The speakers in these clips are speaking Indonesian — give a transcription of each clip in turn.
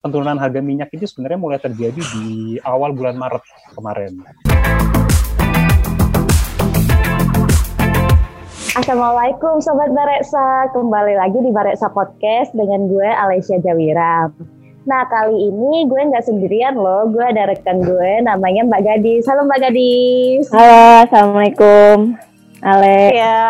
penurunan harga minyak itu sebenarnya mulai terjadi di awal bulan Maret kemarin. Assalamualaikum Sobat Bareksa, kembali lagi di Bareksa Podcast dengan gue Alessia Jawira. Nah kali ini gue nggak sendirian loh, gue ada rekan gue namanya Mbak Gadis. Halo Mbak Gadis. Halo, Assalamualaikum. Ale. Ya,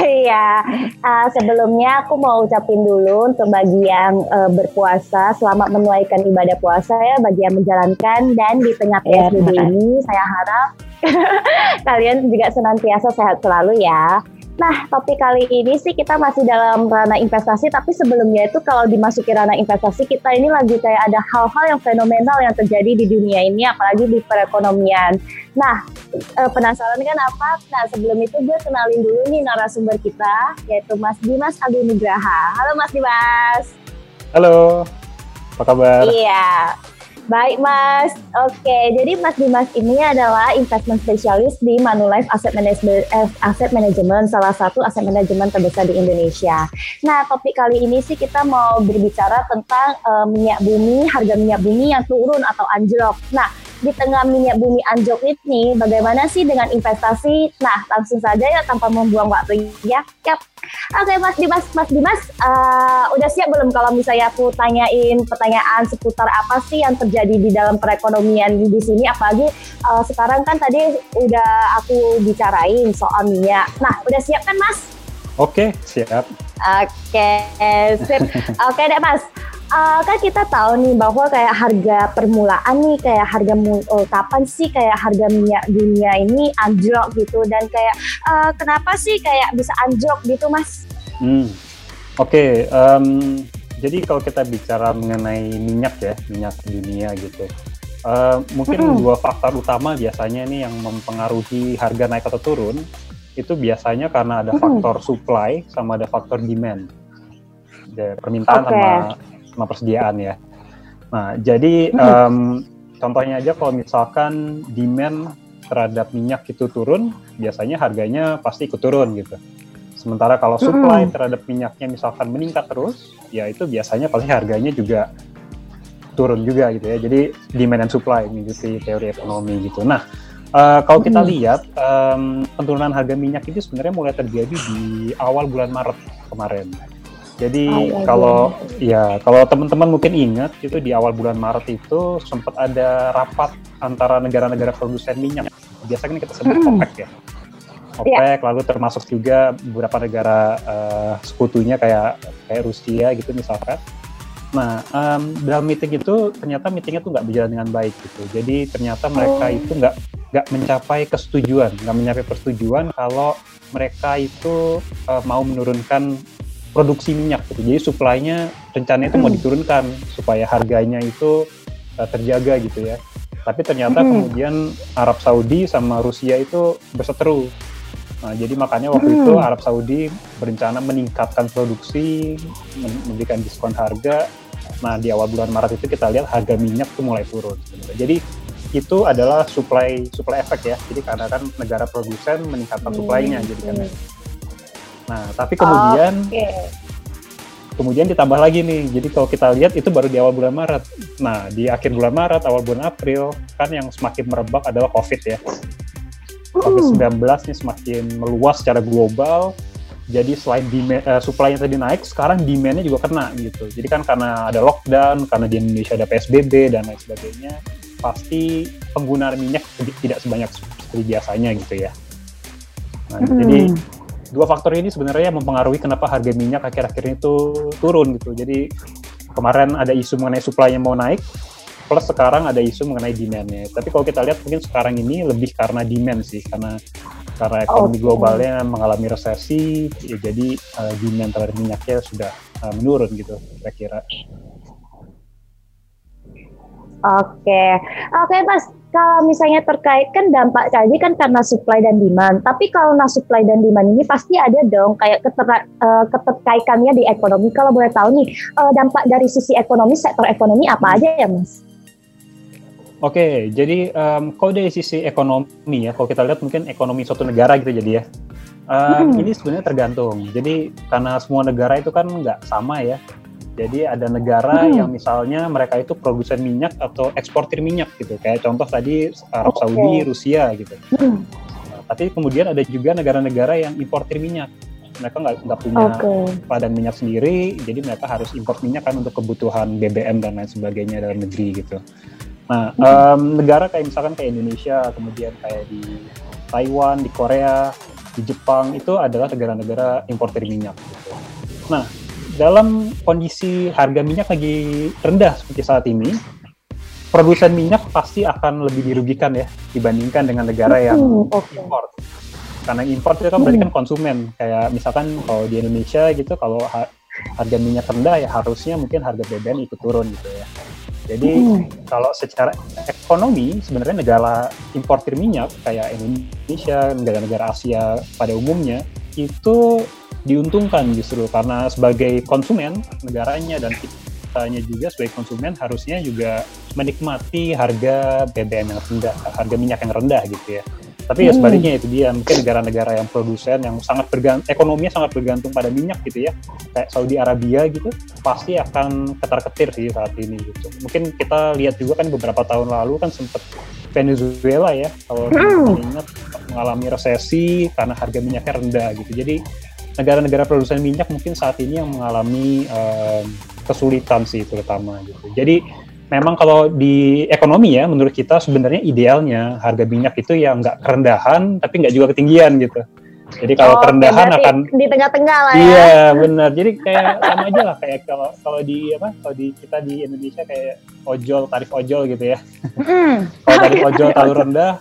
iya. Uh, sebelumnya aku mau ucapin dulu untuk bagi yang uh, berpuasa, selamat menunaikan ibadah puasa ya, bagi yang menjalankan dan di tengah PSBB ya, ini saya harap kalian juga senantiasa sehat selalu ya. Nah, topik kali ini sih kita masih dalam ranah investasi, tapi sebelumnya itu kalau dimasuki ranah investasi, kita ini lagi kayak ada hal-hal yang fenomenal yang terjadi di dunia ini, apalagi di perekonomian. Nah, eh, penasaran kan apa? Nah, sebelum itu gue kenalin dulu nih narasumber kita, yaitu Mas Dimas Agung Nugraha. Halo Mas Dimas. Halo, apa kabar? Iya, Baik Mas, oke. Jadi Mas Dimas ini adalah investment specialist di Manulife Asset Management, eh, Asset Management, salah satu aset manajemen terbesar di Indonesia. Nah, topik kali ini sih kita mau berbicara tentang uh, minyak bumi, harga minyak bumi yang turun atau anjlok. Nah, di tengah minyak bumi anjlok ini, bagaimana sih dengan investasi? Nah, langsung saja ya tanpa membuang waktu ya. Yap. Oke, Mas Dimas, Mas Dimas, uh, udah siap belum kalau misalnya aku tanyain pertanyaan seputar apa sih yang terjadi di dalam perekonomian di sini? Apalagi uh, sekarang kan tadi udah aku bicarain soal minyak. Nah, udah siap kan, Mas? Oke, siap. Oke, sip. Oke deh, Mas uh, kan kita tahu nih bahwa kayak harga permulaan nih kayak harga uh, kapan sih kayak harga minyak dunia ini anjlok gitu dan kayak uh, kenapa sih kayak bisa anjlok gitu mas? Hmm. Oke, okay, um, jadi kalau kita bicara mengenai minyak ya minyak dunia gitu, uh, mungkin hmm. dua faktor utama biasanya ini yang mempengaruhi harga naik atau turun itu biasanya karena ada faktor supply sama ada faktor demand, permintaan okay. sama sama persediaan ya. Nah, jadi um, contohnya aja kalau misalkan demand terhadap minyak itu turun, biasanya harganya pasti ikut turun gitu. Sementara kalau supply terhadap minyaknya misalkan meningkat terus, ya itu biasanya pasti harganya juga turun juga gitu ya. Jadi demand and supply mengikuti teori ekonomi gitu. Nah, uh, kalau kita lihat um, penurunan harga minyak itu sebenarnya mulai terjadi di awal bulan Maret kemarin. Jadi oh, iya, kalau iya. ya kalau teman-teman mungkin ingat itu di awal bulan Maret itu sempat ada rapat antara negara-negara produsen minyak. Biasanya kita sebut hmm. OPEC ya. OPEC yeah. lalu termasuk juga beberapa negara uh, sekutunya kayak kayak Rusia gitu misalkan. Nah, um, dalam meeting itu ternyata meetingnya tuh nggak berjalan dengan baik gitu. Jadi ternyata mereka oh. itu nggak nggak mencapai kesetujuan, nggak mencapai persetujuan kalau mereka itu uh, mau menurunkan produksi minyak gitu. Jadi suplainya rencananya itu mau hmm. diturunkan supaya harganya itu uh, terjaga gitu ya. Tapi ternyata hmm. kemudian Arab Saudi sama Rusia itu berseteru. Nah, jadi makanya waktu hmm. itu Arab Saudi berencana meningkatkan produksi, memberikan diskon harga. Nah, di awal bulan Maret itu kita lihat harga minyak tuh mulai turun. Sebenarnya. Jadi itu adalah supply supply efek ya. Jadi karena kan negara produsen meningkatkan supply-nya, jadi kan Nah, tapi kemudian okay. kemudian ditambah lagi nih. Jadi kalau kita lihat itu baru di awal bulan Maret. Nah, di akhir bulan Maret, awal bulan April kan yang semakin merebak adalah COVID ya. COVID-19 nih semakin meluas secara global. Jadi selain demand, uh, supply-nya tadi naik, sekarang demand-nya juga kena gitu. Jadi kan karena ada lockdown, karena di Indonesia ada PSBB dan lain sebagainya, pasti penggunaan minyak tidak sebanyak seperti biasanya gitu ya. Nah, hmm. jadi dua faktor ini sebenarnya mempengaruhi kenapa harga minyak akhir-akhir ini tuh turun gitu. Jadi kemarin ada isu mengenai supply yang mau naik, plus sekarang ada isu mengenai demand-nya. Tapi kalau kita lihat mungkin sekarang ini lebih karena demand sih, karena karena ekonomi okay. globalnya mengalami resesi, ya jadi uh, demand terhadap minyaknya sudah uh, menurun gitu, kira-kira. Oke, oke Mas. Kalau misalnya terkait kan dampak tadi kan karena supply dan demand. Tapi kalau nah supply dan demand ini pasti ada dong kayak keter, uh, keterkaitannya di ekonomi. Kalau boleh tahu nih uh, dampak dari sisi ekonomi sektor ekonomi apa aja ya Mas? Oke, jadi um, kalau dari sisi ekonomi ya, kalau kita lihat mungkin ekonomi suatu negara gitu jadi ya. Um, hmm. Ini sebenarnya tergantung. Jadi karena semua negara itu kan nggak sama ya Jadi ada negara hmm. yang misalnya mereka itu produsen minyak atau eksportir minyak gitu. Kayak contoh tadi Arab okay. Saudi, Rusia gitu. Hmm. Nah, tapi kemudian ada juga negara-negara yang importir minyak. Mereka nggak nggak punya okay. ladang minyak sendiri, jadi mereka harus import minyak kan untuk kebutuhan BBM dan lain sebagainya dalam negeri gitu. Nah, hmm. um, negara kayak misalkan kayak Indonesia, kemudian kayak di Taiwan, di Korea, di Jepang itu adalah negara-negara importir minyak. Gitu. Nah, dalam kondisi harga minyak lagi rendah seperti saat ini, produsen minyak pasti akan lebih dirugikan ya dibandingkan dengan negara yang okay. import. Karena import itu kan berarti kan konsumen. Kayak misalkan kalau di Indonesia gitu, kalau harga minyak rendah ya harusnya mungkin harga BBM ikut turun gitu ya. Jadi hmm. kalau secara ekonomi sebenarnya negara importir minyak kayak Indonesia, negara-negara Asia pada umumnya itu diuntungkan justru karena sebagai konsumen negaranya dan kitanya juga sebagai konsumen harusnya juga menikmati harga BBM yang rendah, harga minyak yang rendah gitu ya. Tapi ya hmm. sebaliknya itu dia mungkin negara-negara yang produsen yang sangat bergantung ekonominya sangat bergantung pada minyak gitu ya. Kayak Saudi Arabia gitu pasti akan ketar-ketir sih saat ini gitu. Mungkin kita lihat juga kan beberapa tahun lalu kan sempat Venezuela ya kalau hmm. ingat mengalami resesi karena harga minyaknya rendah gitu. Jadi negara-negara produsen minyak mungkin saat ini yang mengalami um, kesulitan sih terutama gitu. Jadi memang kalau di ekonomi ya menurut kita sebenarnya idealnya harga minyak itu ya nggak kerendahan tapi nggak juga ketinggian gitu. Jadi kalau oh, kerendahan akan di tengah-tengah lah ya. Iya benar. Jadi kayak sama aja lah kayak kalau kalau di apa kalau di kita di Indonesia kayak ojol tarif ojol gitu ya. Mm. kalau tarif ojol terlalu rendah,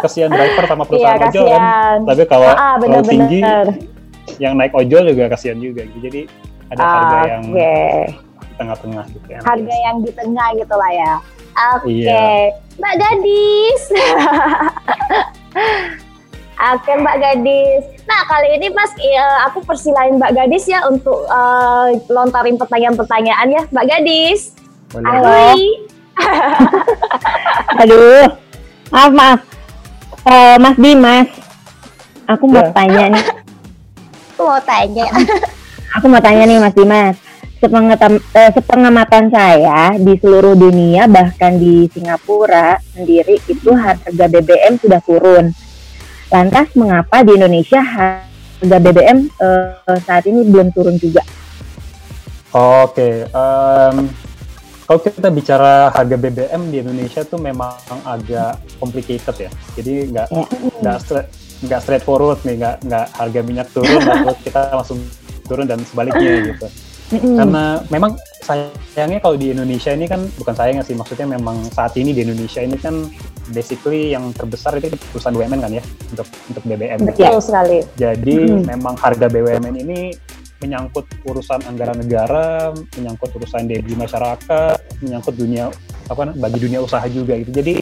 kesian driver sama perusahaan iya, ojol kan. Tapi kalau ah, ah bener, terlalu tinggi, yang naik ojol juga kasihan juga gitu. Jadi ada ah, harga yang di tengah-tengah gitu ya. Harga yang di tengah gitu lah ya. Oke, okay. iya. Mbak Gadis. Oke Mbak Gadis. Nah kali ini Mas ya, aku persilain Mbak Gadis ya untuk uh, lontarin pertanyaan-pertanyaan ya Mbak Gadis. Halo. Aduh, maaf maaf. Uh, Mas Dimas, aku mau ya. tanya nih. Aku mau tanya. aku mau tanya nih Mas Dimas. Sepengamatan, eh, sepengamatan saya di seluruh dunia bahkan di Singapura sendiri itu harga BBM sudah turun. Lantas mengapa di Indonesia harga BBM eh, saat ini belum turun juga? Oke, okay. um, kalau kita bicara harga BBM di Indonesia tuh memang agak complicated ya. Jadi nggak ya. nggak nggak straightforward nih nggak nggak harga minyak turun lalu kita langsung turun dan sebaliknya gitu. Karena memang sayangnya kalau di Indonesia ini kan bukan sayangnya sih maksudnya memang saat ini di Indonesia ini kan basically yang terbesar itu perusahaan BUMN kan ya untuk untuk BBM betul gitu. sekali. jadi memang harga BUMN ini menyangkut urusan anggaran negara menyangkut urusan daya masyarakat menyangkut dunia apa bagi dunia usaha juga gitu. Jadi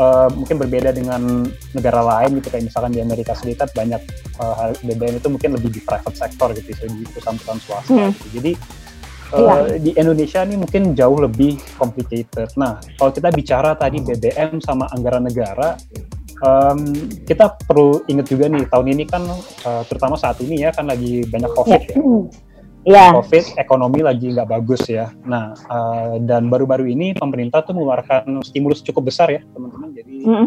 uh, mungkin berbeda dengan negara lain gitu kayak misalkan di Amerika Serikat banyak uh, eh, BBM itu mungkin lebih di private sector gitu di perusahaan-perusahaan swasta hmm. gitu. jadi uh, di Indonesia ini mungkin jauh lebih complicated. Nah kalau kita bicara tadi BBM sama anggaran negara um, kita perlu ingat juga nih tahun ini kan uh, terutama saat ini ya kan lagi banyak covid ya. Hmm yeah. COVID ekonomi lagi nggak bagus ya. Nah uh, dan baru-baru ini pemerintah tuh mengeluarkan stimulus cukup besar ya teman-teman. Jadi mm.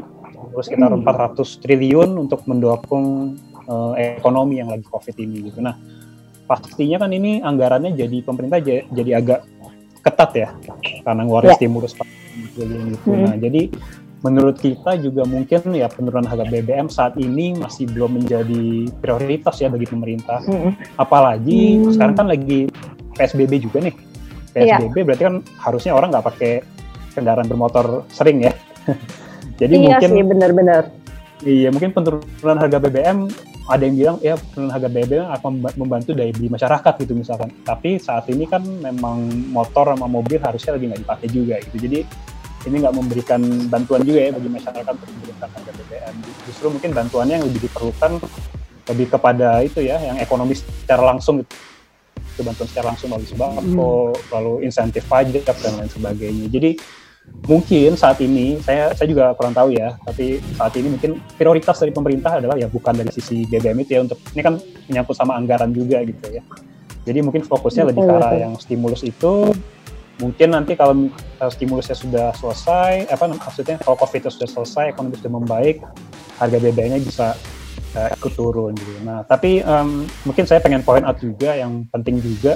stimulus sekitar mm. 400 triliun untuk mendukung uh, ekonomi yang lagi COVID ini gitu. Nah pastinya kan ini anggarannya jadi pemerintah jadi agak ketat ya karena ngeluarin yeah. stimulus gitu. Mm. Nah jadi menurut kita juga mungkin ya penurunan harga BBM saat ini masih belum menjadi prioritas ya bagi pemerintah. Hmm. Apalagi hmm. sekarang kan lagi PSBB juga nih. PSBB iya. berarti kan harusnya orang nggak pakai kendaraan bermotor sering ya. Jadi iya mungkin sih benar-benar. Iya mungkin penurunan harga BBM ada yang bilang ya penurunan harga BBM akan membantu daya beli masyarakat gitu misalkan. Tapi saat ini kan memang motor sama mobil harusnya lagi nggak dipakai juga gitu. Jadi ini nggak memberikan bantuan juga ya bagi masyarakat untuk memberikan harga BBM. Justru mungkin bantuannya yang lebih diperlukan lebih kepada itu ya, yang ekonomis secara langsung itu, itu bantuan secara langsung melalui sembako, hmm. lalu insentif pajak dan lain sebagainya. Jadi mungkin saat ini saya saya juga kurang tahu ya, tapi saat ini mungkin prioritas dari pemerintah adalah ya bukan dari sisi BBM itu ya untuk ini kan menyangkut sama anggaran juga gitu ya. Jadi mungkin fokusnya lebih ke arah yang stimulus itu mungkin nanti kalau stimulusnya sudah selesai, apa maksudnya kalau COVID sudah selesai, ekonomi sudah membaik, harga BBM-nya bisa uh, ikut turun gitu. Nah, tapi um, mungkin saya pengen point out juga yang penting juga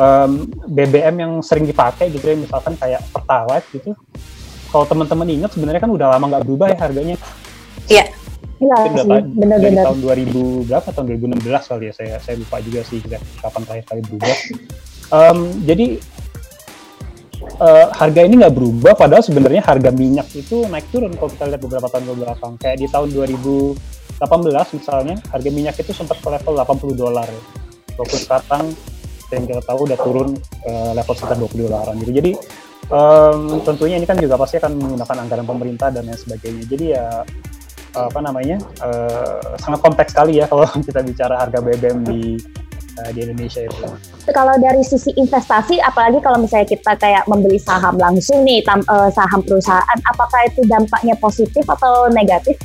um, BBM yang sering dipakai gitu ya, misalkan kayak Pertalite gitu. Kalau teman-teman ingat sebenarnya kan udah lama nggak berubah ya harganya. Iya. Iya benar-benar. Tahun 2000 berapa? Tahun 2016 kali ya, saya saya lupa juga sih kapan terakhir kali berubah. Um, jadi uh, harga ini nggak berubah, padahal sebenarnya harga minyak itu naik turun kalau kita lihat beberapa tahun ke belakang. Kayak di tahun 2018 misalnya, harga minyak itu sempat ke level 80 dolar. Ya. Walaupun sekarang yang kita tahu udah turun ke level sekitar 20 dolaran gitu. Jadi um, tentunya ini kan juga pasti akan menggunakan anggaran pemerintah dan lain sebagainya. Jadi ya apa namanya uh, sangat kompleks sekali ya kalau kita bicara harga BBM di uh, di Indonesia itu. Kalau dari sisi investasi, apalagi kalau misalnya kita kayak membeli saham langsung nih, tam, uh, saham perusahaan, apakah itu dampaknya positif atau negatif?